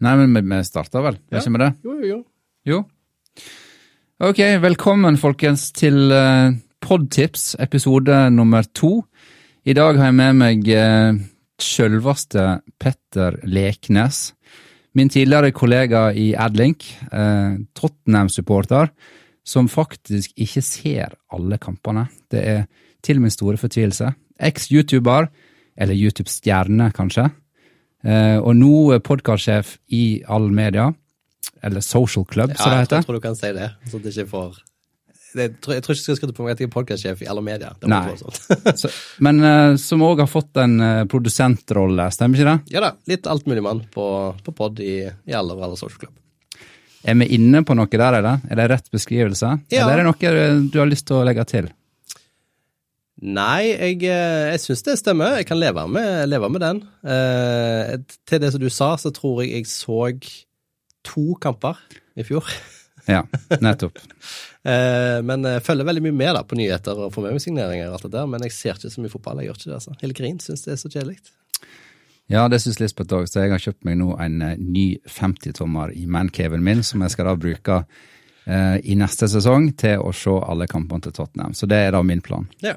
Nei, men vi- vi starter vel, Ja. ikke med det? Jo, jo, jo. Jo. Ok, velkommen folkens til uh, Podtips, episode nummer to. I dag har jeg med meg uh, sjølveste Petter Leknes. Min tidligere kollega i Adlink, uh, Tottenham-supporter, som faktisk ikke ser alle kampene. Det er til min store fortvilelse. Eks-YouTuber, eller YouTube-stjerne kanskje, og nå podkastsjef i all media eller Social Club, som det Ja, jeg heter. tror du kan si det, så det ikke får jeg, tror, jeg tror ikke jeg skal skrive på meg at jeg er podkastsjef i alle media. Det Nei. Så, men uh, som òg har fått en uh, produsentrolle, stemmer ikke det? ja da, litt altmuligmann på, på pod i, i alle alle social club. Er vi inne på noe der, eller? Er det rett beskrivelse? Ja. Eller er det noe eh, du har lyst til å legge til? Nei, jeg, eh, jeg syns det stemmer. Jeg kan leve med, leve med den. Eh, til det som du sa, så tror jeg jeg så to kamper i fjor. Ja, nettopp. Eh, men jeg følger veldig mye med da, på nyheter og får med meg signeringer. og alt det der, Men jeg ser ikke så mye fotball. jeg gjør ikke det altså. Hele Grin syns det er så kjedelig. Ja, det syns Lisbeth òg, så jeg har kjøpt meg nå en eh, ny 50-tommer i mancaven min, som jeg skal da bruke eh, i neste sesong til å se alle kampene til Tottenham. Så det er da min plan. Ja.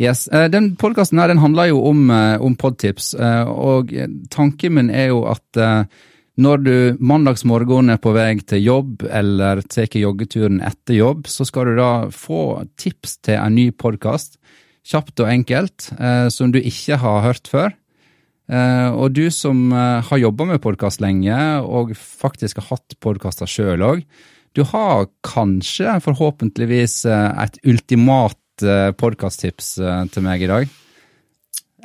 Yes, eh, Den podkasten her den handler jo om, eh, om podtips, eh, og tanken min er jo at når du mandagsmorgen er på vei til jobb eller tar joggeturen etter jobb, så skal du da få tips til en ny podkast, kjapt og enkelt, som du ikke har hørt før. Og du som har jobba med podkast lenge, og faktisk har hatt podkaster sjøl òg, du har kanskje, forhåpentligvis, eh, et ultimat podkasttips til meg i dag?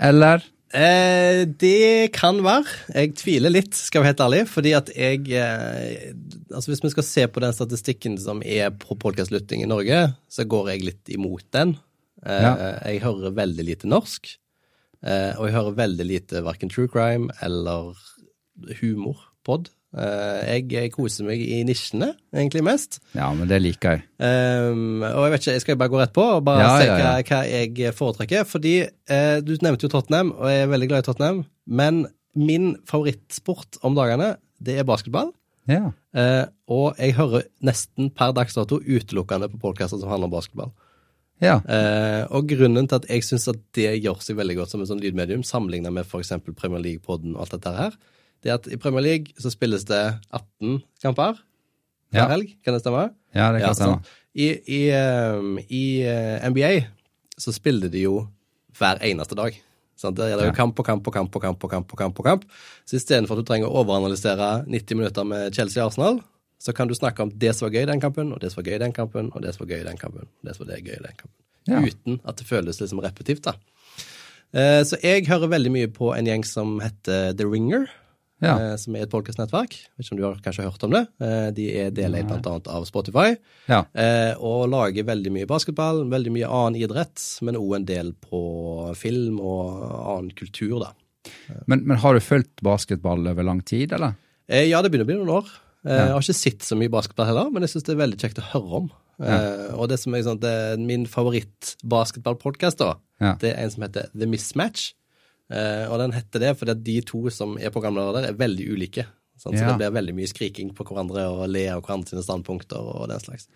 Eller? Eh, det kan være. Jeg tviler litt, skal jeg være helt ærlig. Fordi at jeg eh, Altså Hvis vi skal se på den statistikken som er på podkastlytting i Norge, så går jeg litt imot den. Eh, Ja. Jeg hører veldig lite norsk. Eh, og jeg hører veldig lite verken true crime eller humorpod. Eh, jeg, koser meg i nisjene, egentlig mest. Ja, men det liker jeg. Um, og jeg vet ikke, jeg skal bare gå rett på og bare Ja, se ja, ja. Hva, hva jeg foretrekker. Fordi uh, du nevnte jo Tottenham, og jeg er veldig glad i Tottenham. Men min favorittsport om dagene, det er basketball. Ja. Eh, og jeg hører nesten per dags dato utelukkende på podkaster som handler om basketball. ja. Uh, og grunnen til at jeg syns at det gjør seg veldig godt som et sånn lydmedium, sammenligna med f.eks. Premier League-podden og alt dette her, det er at i Premier League så spilles det 18 kamper hver Ja. helg. Kan det stemme? ja, det kan stemme. sant. I, i, um, i eh, NBA så spiller de jo hver eneste dag. Sant? Der er det jo Ja. kamp og kamp og kamp og kamp og kamp. og kamp og kamp. Så istedenfor at du trenger å overanalysere 90 minutter med Chelsea-Arsenal, så kan du snakke om det som var gøy i den kampen, og det som var gøy i den kampen, og det som var gøy i den kampen, og det som var det gøy i den kampen. Ja. Uten at det føles liksom repetivt, da. Eh, Så jeg hører veldig mye på en gjeng som heter The Ringer Ja. eh, som er et podkastnettverk. Vet ikke om du har kanskje hørt om det. Eh, De er deleid bl.a. av Spotify, ja. eh, og lager veldig mye basketball, veldig mye annen idrett, men òg en del på film og annen kultur, da. Men, men har du fulgt basketball over lang tid, eller? Eh, Ja, det begynner å bli noen år. Eh, Jeg har ikke sett så mye basketball heller, men jeg syns det er veldig kjekt å høre om. Eh, Og det som er sånn, det er min favoritt-basketballpodkast, da, Ja. det er en som heter The Mismatch. Eh, og den heter det fordi de to som er programledere der, er veldig ulike. Sant? Så det blir veldig mye skriking på hverandre og le av sine standpunkter og den slags.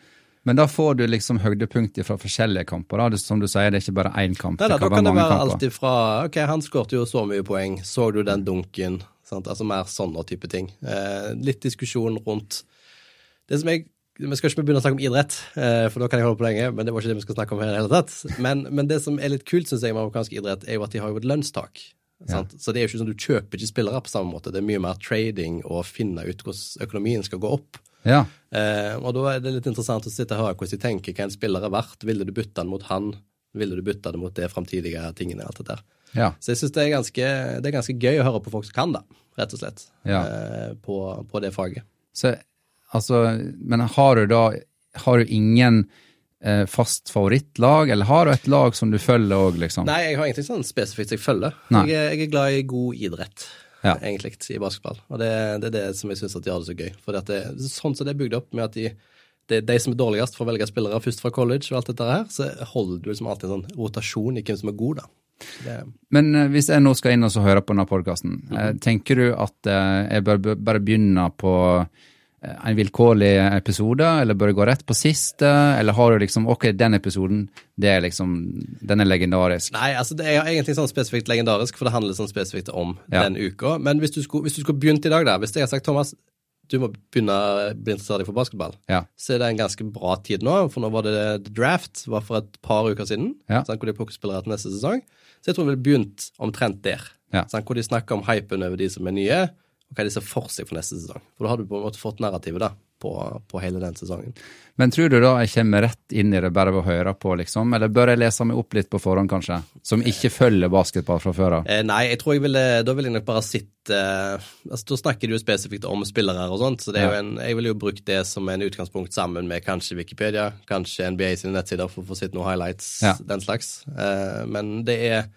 Men da får du liksom høydepunkter fra forskjellige kamper. da. Det, som du sier, det er ikke bare én kamp. Nei, da, det da kan det være kamper. alt ifra Ok, han skårte jo så mye poeng, så du den dunken? Sant? Altså mer sånne type ting. Eh, litt diskusjon rundt det som jeg Vi skal ikke begynne å snakke om idrett, eh, for da kan jeg holde på lenge, men det var ikke det vi skal snakke om her i hele tatt. Men, men det som er litt kult, syns jeg, med amerikansk idrett, er jo at de har jo et lønnstak. Sant? Så det er jo ikke sånn du kjøper ikke spillere på samme måte. Det er mye mer trading og finne ut hvordan økonomien skal gå opp. Ja. Eh, og da er det litt interessant å sitte og høre hvordan de tenker hva en spiller er verdt. Ville du bytte den mot han? Ville du bytte det mot det framtidige tingene? alt det der. Ja. Så jeg syns det, det er ganske gøy å høre på folk som kan det, rett og slett, Ja. eh, på, på det faget. Så, altså, men har du da Har du ingen eh, fast favorittlag, eller har du et lag som du følger òg, liksom? Nei, jeg har ingenting sånn spesifikt jeg følger. Jeg jeg er glad i god idrett, Ja. egentlig, i basketball. Og det, det er det som jeg syns har det så gøy. For det, sånn som det er bygd opp med at de, det er de som er dårligst, får velge spillere først fra college og alt dette her, så holder du liksom alltid en sånn rotasjon i hvem som er god, da. Det, Men eh, hvis jeg nå skal inn og høre på denne podkasten, eh, tenker du at eh, jeg bør bare begynne på en vilkårlig episode, eller bør det gå rett på siste, eller har du liksom Ok, den episoden, det er liksom Den er legendarisk. Nei, altså det er egentlig sånn spesifikt legendarisk, for det handler sånn spesifikt om Ja. den uka. Men hvis du, skulle, hvis du skulle begynt i dag, da, hvis jeg har sagt Thomas, du må begynne å bli interessert for basketball, Ja. så er det en ganske bra tid nå, for nå var det The Draft, var for et par uker siden, Ja. sant, hvor de plukker spillere til neste sesong. Så jeg tror vi ville begynt omtrent der, Ja. sant, hvor de snakker om hypen over de som er nye, hva de ser for seg for neste sesong. For da har du på en måte fått narrativet da, på, på hele den sesongen. Men tror du da jeg kommer rett inn i det bare ved å høre på, liksom? Eller bør jeg lese meg opp litt på forhånd, kanskje? Som ikke følger basketball fra før av? Eh, nei, jeg tror jeg ville, da ville jeg nok bare sitte eh, altså Da snakker du jo spesifikt om spillere og sånt, så det er Ja. en, jeg ville jo brukt det som en utgangspunkt sammen med kanskje Wikipedia, kanskje NBA sine nettsider for å få sett noen highlights, Ja. den slags. Eh, men det er,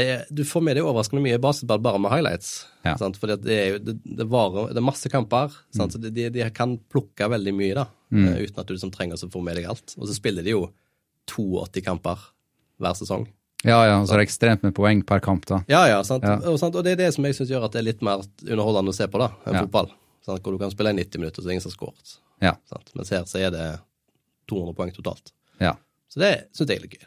er Du får med deg overraskende mye basketball bare med highlights. Ja. At det det, det, det er masse kamper, sant? så de, de, kan plukke veldig mye, da, mm. uten at du liksom trenger å få med deg alt. Og så spiller de jo 82 kamper hver sesong. Ja, ja, så er det ekstremt med poeng per kamp, da. Ja, ja, sant? Ja. Og, sant? og det er det som jeg syns gjør at det er litt mer underholdende å se på da, enn Ja. fotball. Sant? Hvor du kan spille i 90 minutter, så er ingen som har skåret. Ja. Mens her så er det 200 poeng totalt. ja. Så det syns jeg er litt gøy.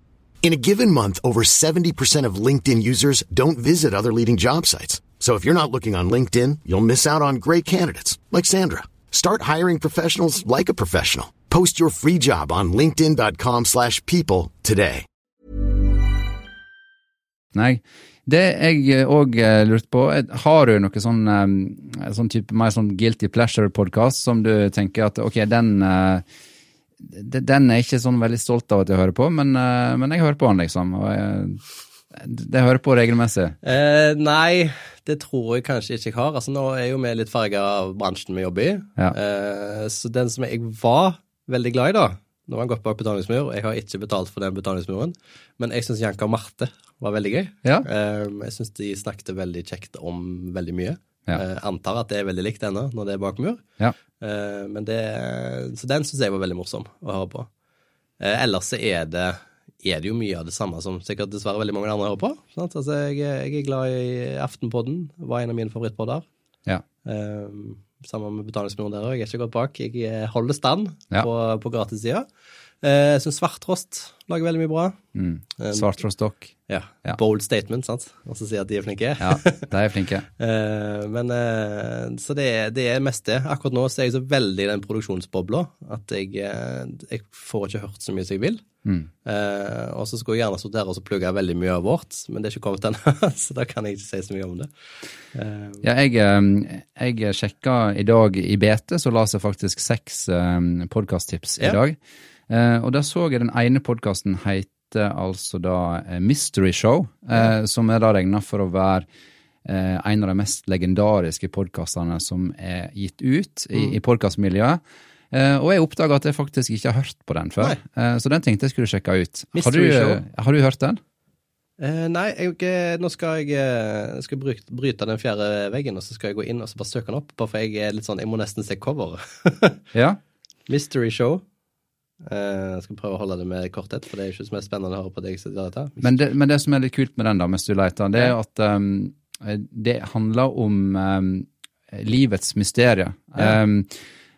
In a given month, over 70% of LinkedIn users don't visit other leading job sites. So if you're not looking on LinkedIn, you'll miss out on great candidates like Sandra. Start hiring professionals like a professional. Post your free job on linkedin.com/people today. Nei. Det jeg òg lurte på, er, har du sånn, eh, sånn mer sånn guilty pleasure-podkast som du tenker at ok, den eh, de- den er jeg ikke sånn veldig stolt av at jeg hører på, men, eh, men jeg hører på den, liksom. Og jeg, det hører på regelmessig. Eh, nei, det tror jeg kanskje ikke jeg har. Altså, nå er jo vi litt farga av bransjen vi jobber i. Ja. Eh, så den som jeg var veldig glad i, da Nå har han gått bak betalingsmur. Jeg har ikke betalt for den betalingsmuren, men jeg syns Janka og Marte var veldig gøy. Ja. Eh, jeg syns de snakket veldig kjekt om veldig mye. Ja. Eh, antar at det er veldig likt ennå, når det er bak mur. Ja. Eh, men det, så den syns jeg var veldig morsom å høre på. Eh, ellers så er det, er det jo mye av det samme som sikkert dessverre veldig mange andre hører på. Altså, jeg, jeg er glad i Aftenpodden, var en av mine favorittpodder. Ja. Eh, sammen med betalingsmuren der òg. Jeg er ikke gått bak. Jeg eh, holder stand Ja. på, på gratissida. Eh, jeg syns Svarttrost lager veldig mye bra. Mm. Svarttrostdokk. Ja. Ja. Bold statement, sant. Og så sier at de er flinke. Ja, de er flinke. Eh, men eh, Så det, er- det er mest det. Akkurat nå så er jeg så veldig i den produksjonsbobla at jeg, eh, jeg får ikke hørt så mye som jeg vil. Mm. Eh, og så skulle jeg gjerne stått der og så plugga veldig mye av vårt, men det er ikke kommet ennå, så da kan jeg ikke si så mye om det. Eh, Ja, jeg, eh, jeg sjekka i dag i BT, så la seg faktisk seks podkasttips i dag. Eh, Og da så jeg den ene podkasten heter altså da eh, Mystery Show, eh, som er da regna for å være eh, en av de mest legendariske podkastene som er gitt ut i, Mm. i podkastmiljøet. Eh, og jeg oppdaga at jeg faktisk ikke har hørt på den før, Nei. så den tenkte jeg skulle sjekke ut. Har du, Show? har du hørt den? Uh, nei, jeg, eh, nå skal jeg, eh, skal bryte, bryte den fjerde veggen, og så skal jeg gå inn og så bare søke den opp, bare for jeg er litt sånn Jeg må nesten se coveret. Ja? Mystery Show. Uh, jeg skal prøve å holde det med korthet, for det er ikke så mye spennende å høre på deg. Men det, men det som er litt kult med den, da, med leter, det er at um, det handler om um, livets mysterier. Um,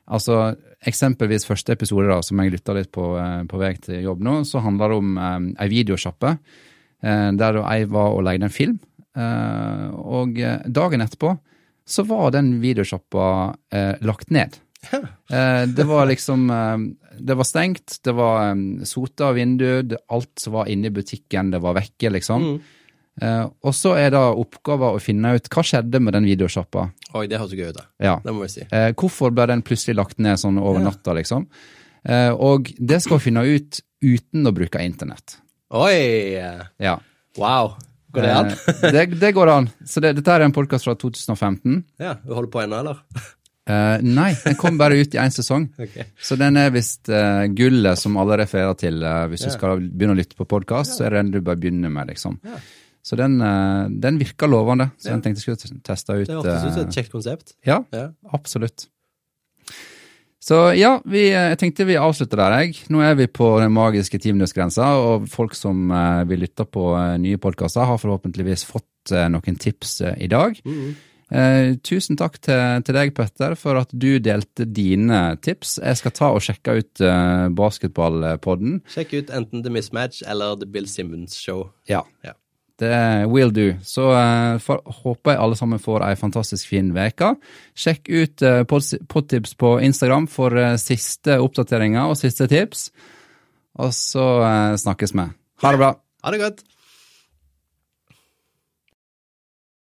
altså, eksempelvis første episode, da, som jeg lytta litt på uh, på vei til jobb nå, så handler det om um, ei videosjappe uh, der jeg var og leide en film. Og dagen etterpå så var den videosjappa lagt ned. Eh, det var liksom eh, Det var stengt, det var um, sota vindu, alt som var inne i butikken, det var vekke, liksom. Mm. Eh, og så er da oppgaven å finne ut hva skjedde med den videosjappa. Oi, det høres gøy ut, da. Ja. Det må vi si. Eh, hvorfor ble den plutselig lagt ned sånn over Ja. natta, liksom? Eh, og det skal vi finne ut uten å bruke internett. Oi! Ja. Wow. Går det an? Det, det går an. Så det, dette er en podkast fra 2015. Ja, Du holder på ennå, eller? Nei, den kom bare ut i én sesong. Ok. Så den er visst gullet som alle refererer til. hvis Ja. du skal begynne å lytte på podkast, så er det den du bør begynne med, liksom. Så den, eh, den virker lovende, så Ja. den tenkte jeg skulle teste ut. Det hørtes ut som eh, et kjekt konsept. Ja, Ja. absolutt. Så ja, vi, eh, jeg tenkte vi avslutter der, jeg. Nå er vi på den magiske timinuttsgrensa, og folk som eh, vil lytte på eh, nye podkaster, har forhåpentligvis fått eh, noen tips eh, i dag. Eh, tusen takk til, til deg, Petter, for at du delte dine tips. Jeg skal ta og sjekke ut eh, basketballpodden. Sjekk ut enten The Mismatch eller The Bill Simmons Show. Ja. Ja. Det will do. Så uh, for, håper jeg alle sammen får ei fantastisk fin uke. Sjekk ut uh, Podtips på Instagram for uh, siste oppdateringer og siste tips. Og så snakkes vi. Ha det bra. Ha det godt!